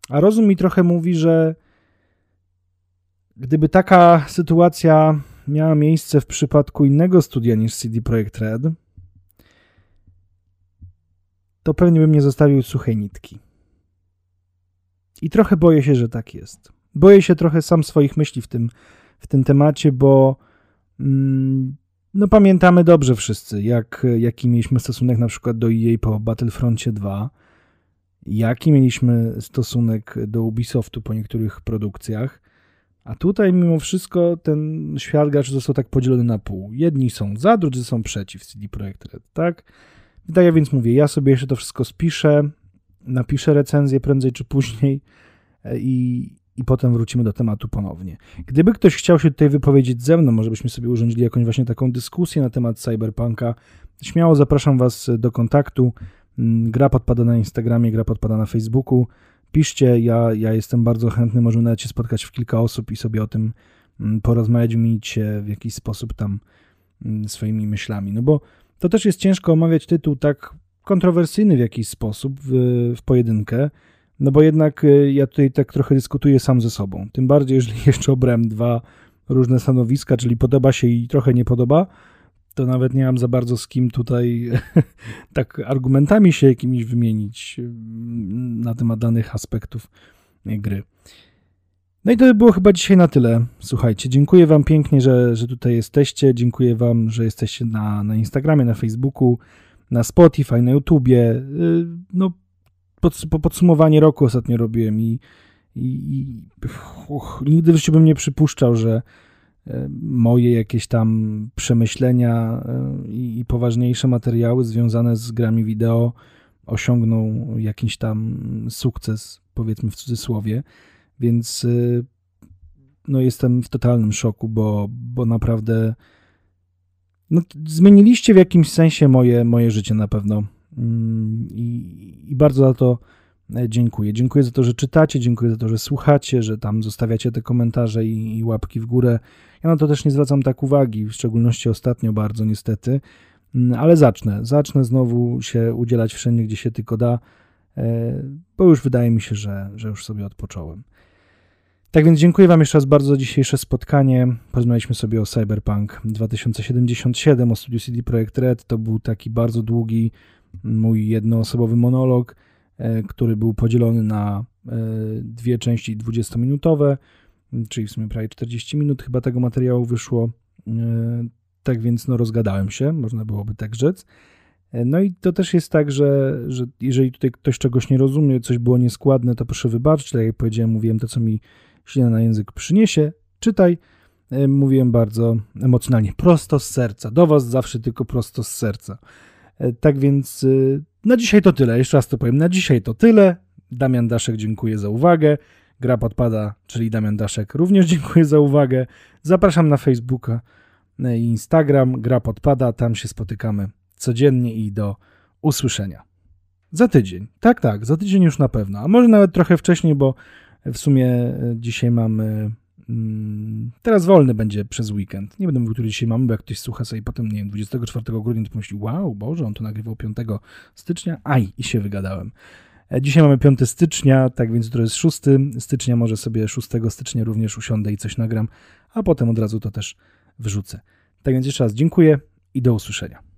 A rozum mi trochę mówi, że gdyby taka sytuacja miała miejsce w przypadku innego studia niż CD Projekt Red, to pewnie bym nie zostawił suchej nitki. I trochę boję się, że tak jest. Boję się trochę sam swoich myśli w tym, w tym temacie, bo mm, no pamiętamy dobrze wszyscy, jak, jaki mieliśmy stosunek na przykład do EA po Battlefroncie 2, jaki mieliśmy stosunek do Ubisoftu po niektórych produkcjach, a tutaj mimo wszystko ten świat graczy został tak podzielony na pół. Jedni są za, drudzy są przeciw CD Projekt Red, tak? Wydaje więc mówię, ja sobie jeszcze to wszystko spiszę, napiszę recenzję prędzej czy później e, i, i potem wrócimy do tematu ponownie. Gdyby ktoś chciał się tutaj wypowiedzieć ze mną, może byśmy sobie urządzili jakąś właśnie taką dyskusję na temat cyberpunka, śmiało zapraszam Was do kontaktu. Mm, gra podpada na Instagramie, gra podpada na Facebooku. Piszcie, ja, ja jestem bardzo chętny, możemy nawet się spotkać w kilka osób i sobie o tym mm, porozmawiać, wymienić się w jakiś sposób tam mm, swoimi myślami. No bo to też jest ciężko omawiać tytuł tak kontrowersyjny w jakiś sposób w, w pojedynkę, no bo jednak y, ja tutaj tak trochę dyskutuję sam ze sobą. Tym bardziej, jeżeli (laughs) jeszcze obrałem dwa różne stanowiska, czyli podoba się i trochę nie podoba, to nawet nie mam za bardzo z kim tutaj (laughs) tak argumentami się jakimiś wymienić y, na temat danych aspektów gry. No i to by było chyba dzisiaj na tyle. Słuchajcie, dziękuję Wam pięknie, że, że tutaj jesteście. Dziękuję Wam, że jesteście na, na Instagramie, na Facebooku, na Spotify, na YouTubie. Y, no, pod, podsumowanie roku ostatnio robiłem i, i, i uch, nigdy w życiu bym nie przypuszczał, że e, moje jakieś tam przemyślenia e, i, i poważniejsze materiały związane z grami wideo osiągną jakiś tam sukces, powiedzmy w cudzysłowie, więc no jestem w totalnym szoku, bo, bo naprawdę no, zmieniliście w jakimś sensie moje, moje życie na pewno. Mm, I, I, bardzo za to e, dziękuję. Dziękuję za to, że czytacie, dziękuję za to, że słuchacie, że tam zostawiacie te komentarze i, i łapki w górę. Ja na to też nie zwracam tak uwagi, w szczególności ostatnio bardzo niestety, mm, ale zacznę. Zacznę znowu się udzielać wszędzie, gdzie się tylko da, e, bo już wydaje mi się, że, że już sobie odpocząłem. Tak więc dziękuję Wam jeszcze raz bardzo za dzisiejsze spotkanie. Porozmawialiśmy sobie o Cyberpunk 2077, o studiu CD Projekt Red. To był taki bardzo długi, mój jednoosobowy monolog, e, który był podzielony na e, dwie części 20-minutowe, czyli w sumie prawie 40 minut chyba tego materiału wyszło. E, tak więc no rozgadałem się, można byłoby tak rzec. No i to też jest tak, że, że jeżeli tutaj ktoś czegoś nie rozumie, coś było nieskładne, to proszę wybaczyć, tak jak powiedziałem, mówiłem to, co mi ślina na język przyniesie. Czytaj. Mówiłem bardzo emocjonalnie, prosto z serca. Do Was zawsze tylko prosto z serca. Tak więc na dzisiaj to tyle. Jeszcze raz to powiem. Na dzisiaj to tyle. Damian Daszek dziękuję za uwagę. Gra podpada, czyli Damian Daszek również (laughs) dziękuję za uwagę. Zapraszam na Facebooka i Instagram. Gra podpada, tam się spotykamy codziennie i do usłyszenia. Za tydzień. Tak, tak, za tydzień już na pewno. A może nawet trochę wcześniej, bo w sumie e, dzisiaj mamy. Mm, teraz wolny będzie przez weekend. Nie będę mówił, który dzisiaj mamy, bo jak ktoś słucha sobie potem, nie wiem, 24 grudnia, to pomyśli, wow, Boże, on to nagrywał 5 stycznia. Aj, i się wygadałem. E, dzisiaj mamy 5 stycznia, tak więc to jest 6 stycznia, może sobie 6 stycznia również usiądę i coś nagram, a potem od razu to też wrzucę. Tak więc jeszcze raz dziękuję i do usłyszenia.